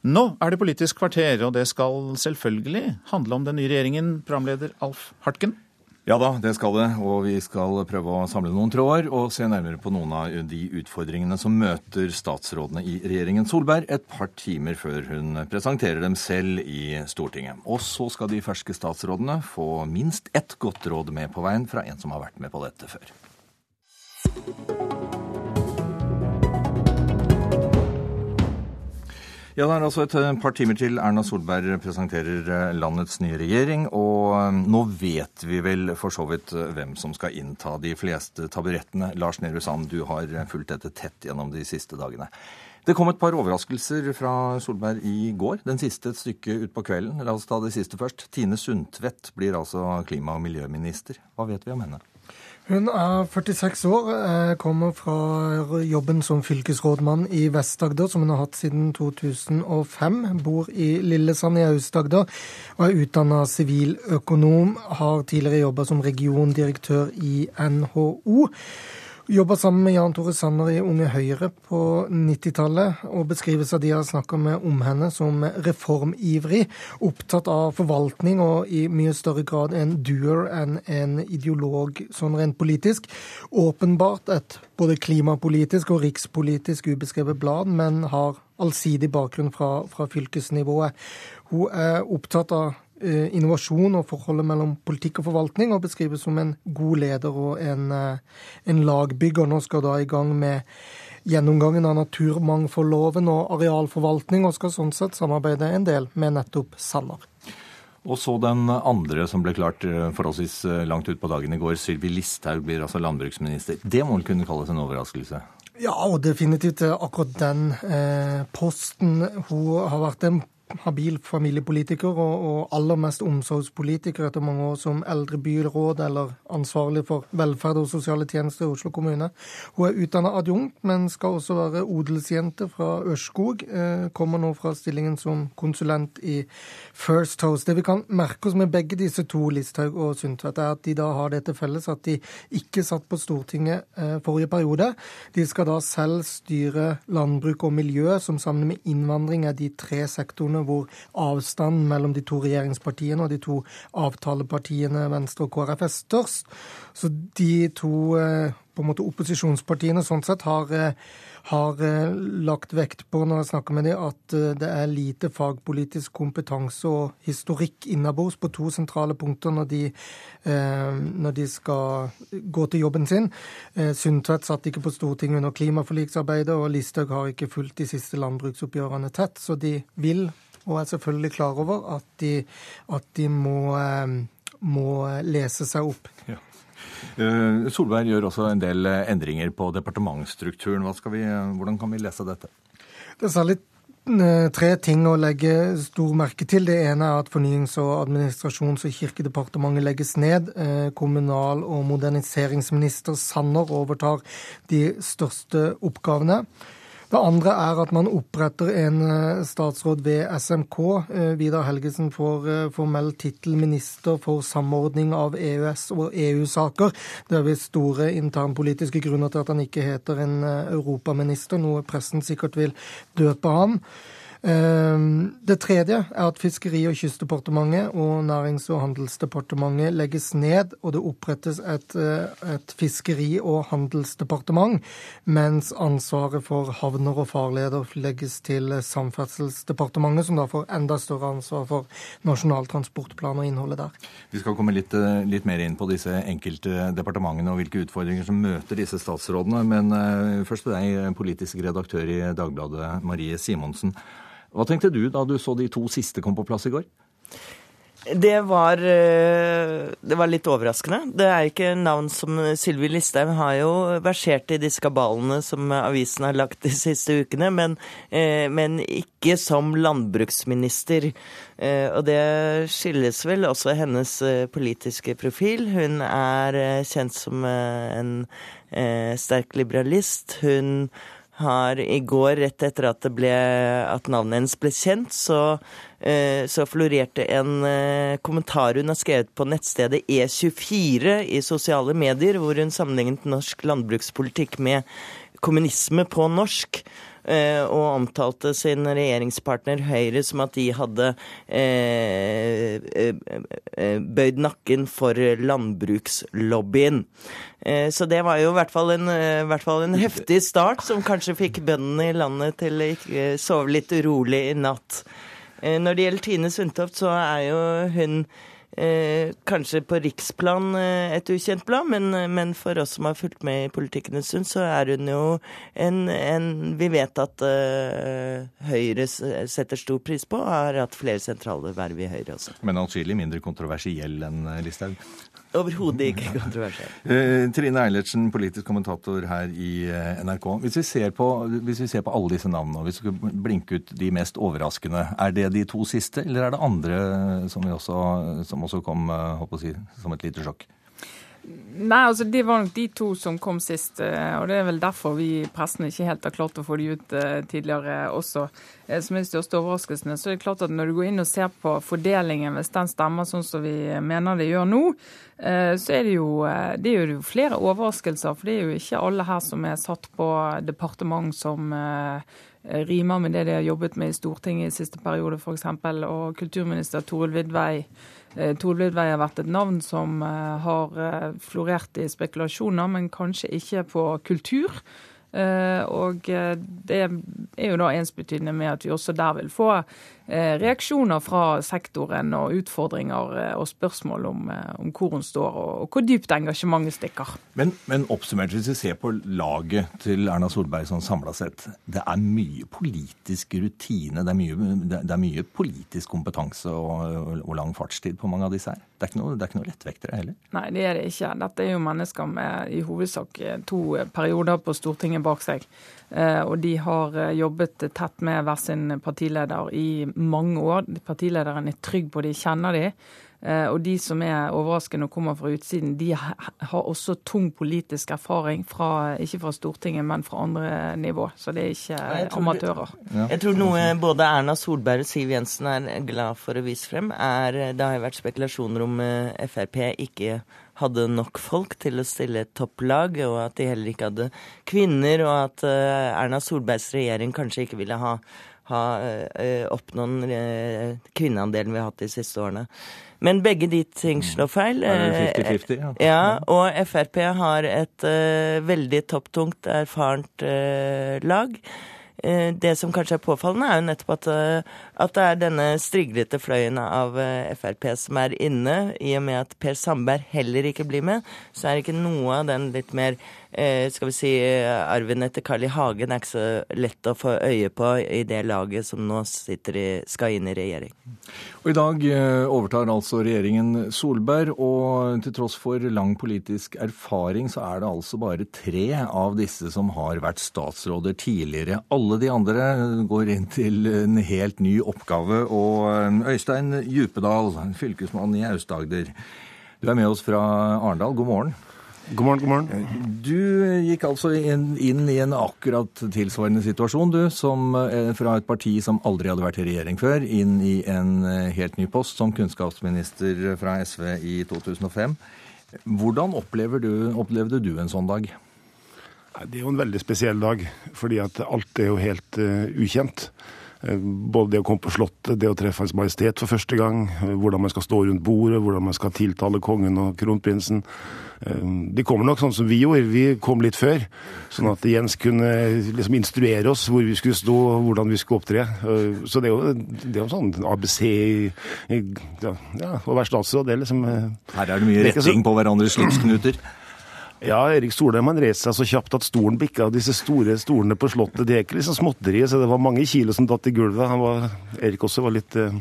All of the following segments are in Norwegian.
Nå er det Politisk kvarter, og det skal selvfølgelig handle om den nye regjeringen, programleder Alf Hartken. Ja da, det skal det. Og vi skal prøve å samle noen tråder og se nærmere på noen av de utfordringene som møter statsrådene i regjeringen Solberg et par timer før hun presenterer dem selv i Stortinget. Og så skal de ferske statsrådene få minst ett godt råd med på veien fra en som har vært med på dette før. Ja, Det er altså et eh, par timer til Erna Solberg presenterer eh, landets nye regjering. Og eh, nå vet vi vel for så vidt hvem som skal innta de fleste taburettene. Lars Nehru Sand, du har fulgt dette tett gjennom de siste dagene. Det kom et par overraskelser fra Solberg i går. Den siste et stykke utpå kvelden. La oss ta det siste først. Tine Sundtvedt blir altså klima- og miljøminister. Hva vet vi om henne? Hun er 46 år, eh, kommer fra jobben som fylkesrådmann i Vest-Agder, som hun har hatt siden 2005. Bor i Lillesand i Aust-Agder og er utdanna siviløkonom. Har tidligere jobba som regiondirektør i NHO. Jobba sammen med Jan Tore Sanner i Unge Høyre på 90-tallet, og beskrives av de har snakka med om henne som reformivrig, opptatt av forvaltning og i mye større grad en doer enn en ideolog sånn rent politisk. Åpenbart et både klimapolitisk og rikspolitisk ubeskrevet blad, men har allsidig bakgrunn fra, fra fylkesnivået. Hun er opptatt av innovasjon og forholdet mellom politikk og forvaltning, og beskrives som en god leder og en, eh, en lagbygger. Nå skal da i gang med gjennomgangen av naturmangfoldloven og arealforvaltning, og skal sånn sett samarbeide en del med nettopp Sanner. Og så den andre som ble klart eh, forholdsvis langt ut på dagen i går. Sylvi Listhaug blir altså landbruksminister. Det må vel kunne kalles en overraskelse? Ja, og definitivt akkurat den eh, posten. Hun har vært en habil familiepolitiker og, og, aller mest omsorgspolitiker etter mange år som eldrebyråd eller ansvarlig for velferd og sosiale tjenester i Oslo kommune. Hun er utdanna adjunkt, men skal også være odelsjente fra Ørskog. Eh, kommer nå fra stillingen som konsulent i First House. Det vi kan merke oss med begge disse to, Listhaug og Sundtvedt, er at de da har det til felles at de ikke satt på Stortinget eh, forrige periode. De skal da selv styre landbruk og miljø, som sammen med innvandring er de tre sektorene hvor avstanden mellom de to regjeringspartiene og de to avtalepartiene Venstre og KrF er størst. Så de to eh, på en måte opposisjonspartiene sånn sett har, eh, har eh, lagt vekt på når jeg snakker med dem, at det er lite fagpolitisk kompetanse og historikk innabords på to sentrale punkter når de, når de skal gå til jobben sin. Sundtvedt satt ikke på Stortinget under klimaforliksarbeidet, og Listhaug har ikke fulgt de siste landbruksoppgjørene tett. Så de vil og er selvfølgelig klar over at de, at de må, eh, må, lese seg opp. Ja. Eh, Solberg gjør også en del endringer på departementsstrukturen. Vi, hvordan kan vi lese dette? Det er særlig eh, tre ting å legge stor merke til. Det ene er at Fornyings- og administrasjons- og kirkedepartementet legges ned. Kommunal- og moderniseringsminister Sanner overtar de største oppgavene. Det andre er at man oppretter en eh, statsråd ved SMK. Eh, Vidar Helgesen får eh, formell tittel minister for samordning av EØS- og EU-saker. Det er visst store internpolitiske grunner til at han ikke heter en europaminister, noe pressen sikkert vil døpe ham. Ehm, det tredje er at Fiskeri- og kystdepartementet og Nærings- og handelsdepartementet legges ned, og det opprettes et, eh, et fiskeri- og handelsdepartement, mens ansvaret for havner og farleder legges til Samferdselsdepartementet, som da får enda større ansvar for Nasjonal transportplan og innholdet der. Vi skal komme litt, eh, litt mer inn på disse enkelte departementene og hvilke utfordringer som møter disse statsrådene, men eh, først til deg, politisk redaktør i Dagbladet, Marie Simonsen. Hva tenkte du da du så de to siste kom på plass i går? Det var, eh, det var litt overraskende. Det er ikke navn som Sylvi Listhaug har jo versert i disse kabalene som avisen har lagt de siste ukene, men, eh, men ikke som landbruksminister. Eh, og det skilles vel også hennes politiske profil. Hun er kjent som en sterk liberalist. Hun har i går, rett etter at, ble, at navnet hennes ble kjent, så, eh, så florerte en eh, kommentar hun har skrevet på nettstedet E24 i sosiale medier, hvor hun sammenlignet norsk landbrukspolitikk med kommunisme på norsk. Eh, og omtalte sin regjeringspartner Høyre som at de hadde eh, eh, bøyd nakken for landbrukslobbyen. Så det var jo i hvert, fall en, hvert fall en heftig start, som kanskje fikk bøndene i landet til å sove litt urolig i natt. Når det gjelder Tine Sundtoft, så er jo hun Eh, kanskje på riksplan eh, et ukjent blad, men, men, for oss som har fulgt med i politikken en stund, så er hun jo en, en Vi vet at eh, Høyre setter stor pris på, og har hatt flere sentrale verv i Høyre også. Men atskillig mindre kontroversiell enn eh, Listhaug? Overhodet ikke kontroversiell. Eh, Trine Eilertsen, politisk kommentator her i eh, NRK. Hvis vi, ser på, hvis vi ser på alle disse navnene, og vi skal blinke ut de mest overraskende, er det de to siste, eller er det andre som, også, som også kom eh, si, som et lite sjokk? Nei, altså Det var nok de to som kom sist. Eh, og Det er vel derfor vi pressen ikke helt har klart å få de ut eh, tidligere også. Som er de største overraskelsene. Så det er klart at når du går inn og ser på fordelingen, hvis den stemmer sånn som vi mener det gjør nå, så er det jo, det er jo flere overraskelser. For det er jo ikke alle her som er satt på departement som rimer med det de har jobbet med i Stortinget i siste periode, f.eks. Og kulturminister Toril Vidvei Eh, Torvildvei har vært et navn som eh, har eh, florert i spekulasjoner, men kanskje ikke på kultur. Og det er jo da ensbetydende med at vi også der vil få Eh, reaksjoner fra sektoren og utfordringer eh, og spørsmål om, eh, om hvor hun står og, hvor dypt engasjementet stikker. Men, men oppsummert, hvis vi ser på laget til Erna Solberg sånn samla sett. Det er mye politisk rutine, det er mye, det er mye politisk kompetanse og, og, lang fartstid på mange av disse her. Det er ikke noe, det er ikke noe lettvektere heller? Nei, det er det ikke. Dette er jo mennesker med i hovedsak to perioder på Stortinget bak seg. Og de har jobbet tett med hver sin partileder i mange år. Partilederen er trygg på de, kjenner de. Eh, og de som er overraskende og kommer fra utsiden, de har også tung politisk erfaring, fra, ikke fra Stortinget, men fra andre nivå. Så det er ikke amatører. Ja. Jeg tror noe både Erna Solberg og Siv Jensen er glad for å vise frem, er Det har vært spekulasjoner om eh, Frp ikke hadde nok folk til å stille et topplag, og at de heller ikke hadde kvinner, og at eh, Erna Solbergs regjering kanskje ikke ville ha ha eh, oppnådd eh, kvinneandelen vi har hatt de siste årene. Men begge de ting slår feil. Er 50 -50, ja. ja. Og Frp har et veldig topptungt, erfarent lag. Uh, det som kanskje er påfallende, er jo nettopp at, at det er denne striglete fløyen av Frp som er inne. I og med at Per Sandberg heller ikke blir med, så er det ikke noe av den litt mer Eh, skal vi si, arven etter Carl I. Hagen er ikke så lett å få øye på i det laget som nå i, skal inn i regjering. Og I dag eh, overtar altså regjeringen Solberg, og til tross for lang politisk erfaring, så er det altså bare tre av disse som har vært statsråder tidligere. Alle de andre går inn til en helt ny oppgave. Og eh, Øystein Djupedal, fylkesmann i Aust-Agder, du er med oss fra Arendal. God morgen. God morgen, god morgen. Du gikk altså inn, inn, i en akkurat tilsvarende situasjon, du, som eh, fra et parti som aldri hadde vært i regjering før, inn i en eh, helt ny post som kunnskapsminister fra SV i 2005. Hvordan du, opplevde du en sånn dag? Det er jo en veldig spesiell dag, fordi at alt er jo helt uh, ukjent. Både det å komme på Slottet, det å treffe Hans Majestet for første gang, hvordan man skal stå rundt bordet, hvordan man skal tiltale kongen og kronprinsen. De kommer nok sånn som vi gjorde, vi kom litt før. Sånn at Jens kunne liksom instruere oss hvor vi skulle stå og hvordan vi skulle opptre. Så det er jo, det er jo sånn ABC ja, Å være statsråd, det er liksom eh, Her er det mye retting på hverandres slipsknuter. Ja, Erik Solheim han reiste seg så kjapt at stolen bikka. Disse store stolene på Slottet det er ikke liksom småtteri, så det var mange kilo som datt i gulvet. Var, Erik også var litt, eh,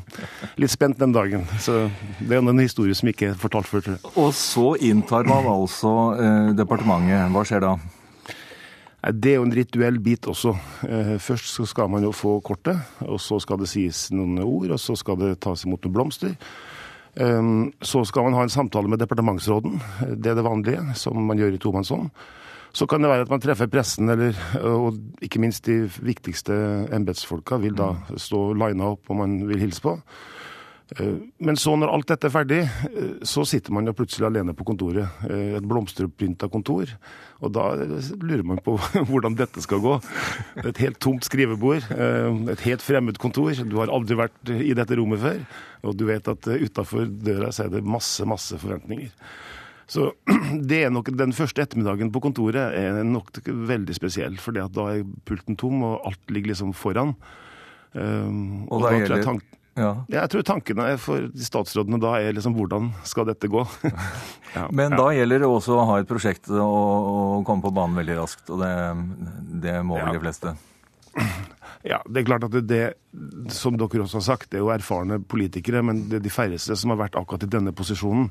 litt, spent den dagen. Så det er en historie som ikke er fortalt før. Og så inntar man altså eh, departementet. Hva skjer da? Det er jo en rituell bit også. Eh, først så skal man jo få kortet, og så skal det sies noen ord, og så skal det tas imot noen blomster. Ehm, så skal man ha en samtale med departementsråden. Det er det vanlige, som man gjør i tomannshånd. Så kan det være at man treffer pressen, eller, og ikke minst de viktigste embetsfolka vil da stå lina opp om man vil hilse på. Eh, men så når alt dette er ferdig, eh, så sitter man jo plutselig alene på kontoret. Eh, et blomsterpynta kontor. Og da lurer man på hvordan dette skal gå. Et helt tomt skrivebord, et helt fremmed kontor. Du har aldri vært i dette rommet før. Og du vet at utafor døra så er det masse, masse forventninger. Så det er nok Den første ettermiddagen på kontoret er nok veldig spesiell. For da er pulten tom, og alt ligger liksom foran. Og, og da, da gjelder... Ja. Jeg tror tankene for statsrådene da er liksom hvordan skal dette gå? ja, Men da gjelder det også å ha et prosjekt og, og komme på banen veldig raskt. Og det, det må vel de fleste? Ja, det er klart at det, det, som dere også har sagt, det er jo erfarne politikere, men det er de færreste som har vært akkurat i denne posisjonen.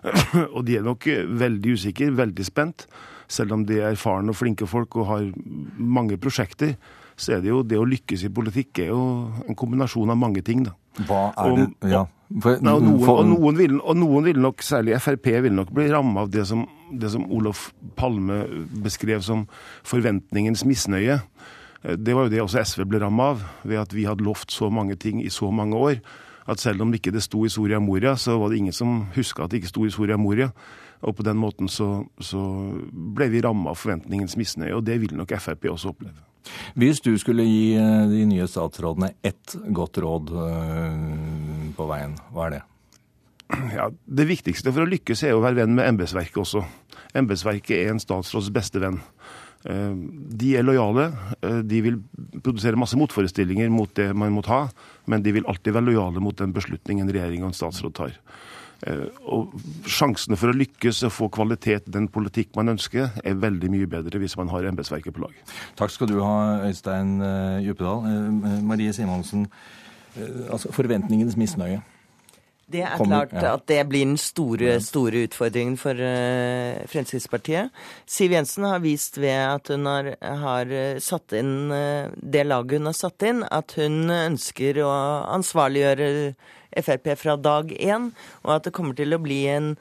og de er nok veldig usikre, veldig spent. Selv om de er erfarne og flinke folk og har mange prosjekter, så er det jo det å lykkes i politikk er jo en kombinasjon av mange ting, da. Hva er det Ja. For, og, noen, og, noen vil, og, noen, vil, nok, særlig Frp, vil nok bli ramma av det som, det som Olof Palme beskrev som forventningens misnøye. Det var jo det også SV ble ramma av, ved at vi hadde lovt så mange ting i så mange år at selv om ikke det sto i Soria Moria, så var det ingen som huska at det ikke sto i Soria Moria. Og på den måten så, så ble vi ramma av forventningens misnøye, og det vil nok Frp også oppleve. Hvis du skulle gi eh, de nye statsrådene ett godt råd eh, på veien, hva er det? Ja, Det viktigste for å lykkes er å være venn med embetsverket også. Embetsverket er en statsråds beste venn. Eh, de er lojale. De vil produsere masse motforestillinger mot det man må ta, men de vil alltid være lojale mot den beslutningen regjering og en statsråd tar. Eh, og Sjansene for å lykkes og få kvalitet i den politikk man ønsker, er veldig mye bedre hvis man har embetsverket på lag. Takk skal du ha, Øystein eh, Djupedal. Eh, Marie Simonsen, altså forventningens misnøye. Det er klart at det blir den store, store utfordringen for Fremskrittspartiet. Siv Jensen har vist ved at hun har, har satt inn det laget hun har satt inn, at hun ønsker å ansvarliggjøre Frp fra dag én, og at det kommer til å bli en,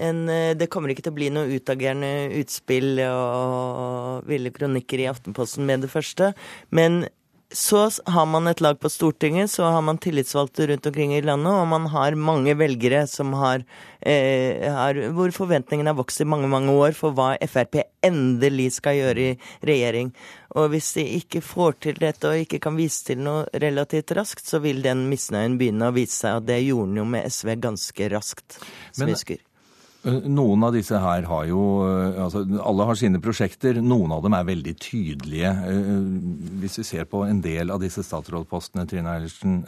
en det kommer ikke til å bli noe utagerende utspill og ville kronikker i Aftenposten med det første. Men så har man et lag på Stortinget, så har man tillitsvalgte rundt omkring i landet, og man har mange velgere som har, eh, har Hvor forventningene har vokst i mange, mange år for hva Frp endelig skal gjøre i regjering. Og hvis de ikke får til dette og ikke kan vise til noe relativt raskt, så vil den misnøyen begynne å vise seg, og det gjorde den jo med SV ganske raskt, som Men, husker. Eh, noen av disse her har jo eh, altså Alle har sine prosjekter. Noen av dem er veldig tydelige. Eh, hvis vi ser på en del av disse statsrådpostene, Trine Eilertsen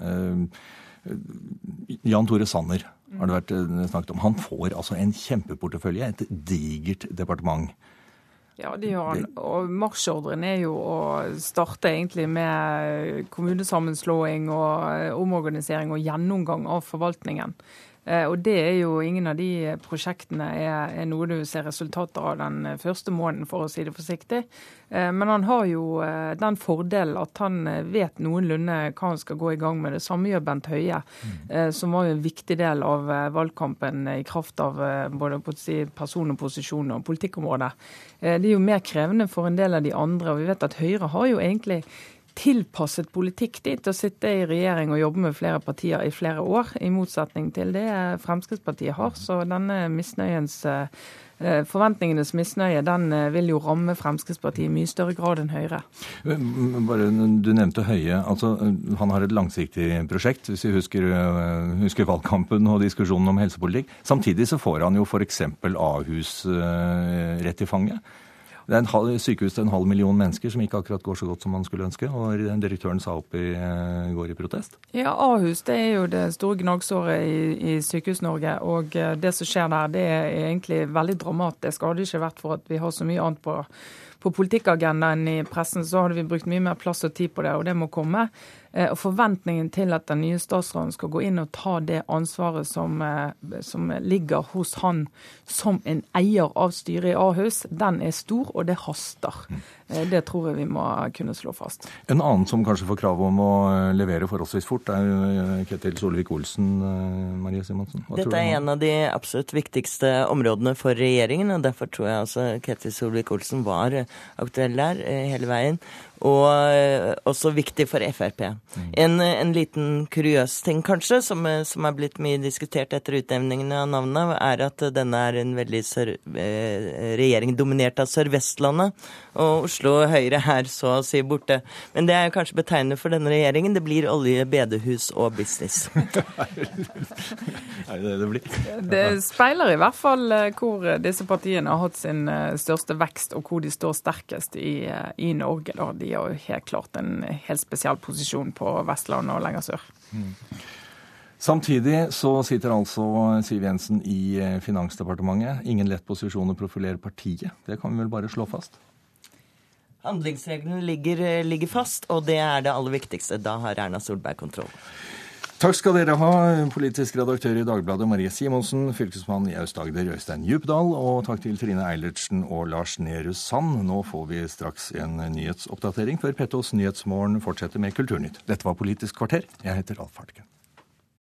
Jan Tore Sanner har det vært snakket om. Han får altså en kjempeportefølje, et digert departement. Ja, det gjør han. Og marsjordren er jo å starte egentlig med kommunesammenslåing og omorganisering og gjennomgang av forvaltningen. Eh, og det er jo ingen av de prosjektene er, er, noe du ser resultater av den første måneden, for å si det forsiktig. Eh, men han har jo eh, den fordelen at han vet noenlunde hva han skal gå i gang med. Det samme gjør Bent Høie, mm. som var jo en viktig del av valgkampen i kraft av både person og posisjon og politikkområdet. Det er jo mer krevende for en del av de andre. og vi vet at Høyre har jo egentlig tilpasset politikk dit å sitte i regjering og jobbe med flere partier i flere år, i motsetning til det Fremskrittspartiet har. Så denne misnøyens eh, Forventningenes misnøye den eh, vil jo ramme Fremskrittspartiet i mye større grad enn Høyre. Bare, du nevnte Høie. altså Han har et langsiktig prosjekt, hvis vi husker, eh, husker valgkampen og diskusjonen om helsepolitikk. Samtidig så får han jo f.eks. Ahus rett i fanget. Det er en halv, sykehus til en halv million mennesker som ikke akkurat går så godt som man skulle ønske. Og direktøren sa opp i eh, går i protest. Ja, Ahus det er jo det store gnagsåret i, i Sykehus-Norge. Og eh, det som skjer der, det er egentlig veldig dramatisk. Hadde det ikke vært for at vi har så mye annet på, på politikkagendaen i pressen, så hadde vi brukt mye mer plass og tid på det, og det må komme. Eh, og forventningen til at den nye statsråden skal gå inn og ta det ansvaret som, eh, som ligger hos han som en eier av styret i Ahus, den er stor, og det haster. Eh, det tror jeg vi må kunne slå fast. En annen som kanskje får krav om å levere forholdsvis fort, er Ketil Solvik-Olsen. Marie Simonsen. Hva Dette er en av de absolutt viktigste områdene for regjeringen, og derfor tror jeg altså Ketil Solvik-Olsen var aktuell der hele veien. Og eh, også viktig for Frp. En, en liten kuriøs ting kanskje, som, eh, som er blitt mye diskutert etter utnevningene av navnet, er at denne er en veldig sør, eh, regjering dominert av Sør-Vestlandet. Og Oslo Høyre er så å si borte. Men det er kanskje betegnende for denne regjeringen. Det blir olje, bedehus og business. er det det det blir? Det speiler i hvert fall eh, hvor disse partiene har hatt sin eh, største vekst, og hvor de står sterkest i, eh, i Norge. Da. De har jo helt klart en helt spesiell posisjon på Vestlandet og lenger sør. Mm. Samtidig så sitter altså Siv Jensen i Finansdepartementet. Ingen lett posisjon å profilere partiet. Det kan vi vel bare slå fast? Handlingsregelen ligger, ligger fast, og det er det aller viktigste. Da har Erna Solberg kontroll. Takk skal dere ha, politisk redaktør i Dagbladet Marie Simonsen, fylkesmann i Aust-Agder Øystein Djupdal, og takk til Trine Eilertsen og Lars Nehru Sand. Nå får vi straks en nyhetsoppdatering før Pettos Nyhetsmorgen fortsetter med Kulturnytt. Dette var Politisk kvarter. Jeg heter Alf Hartken.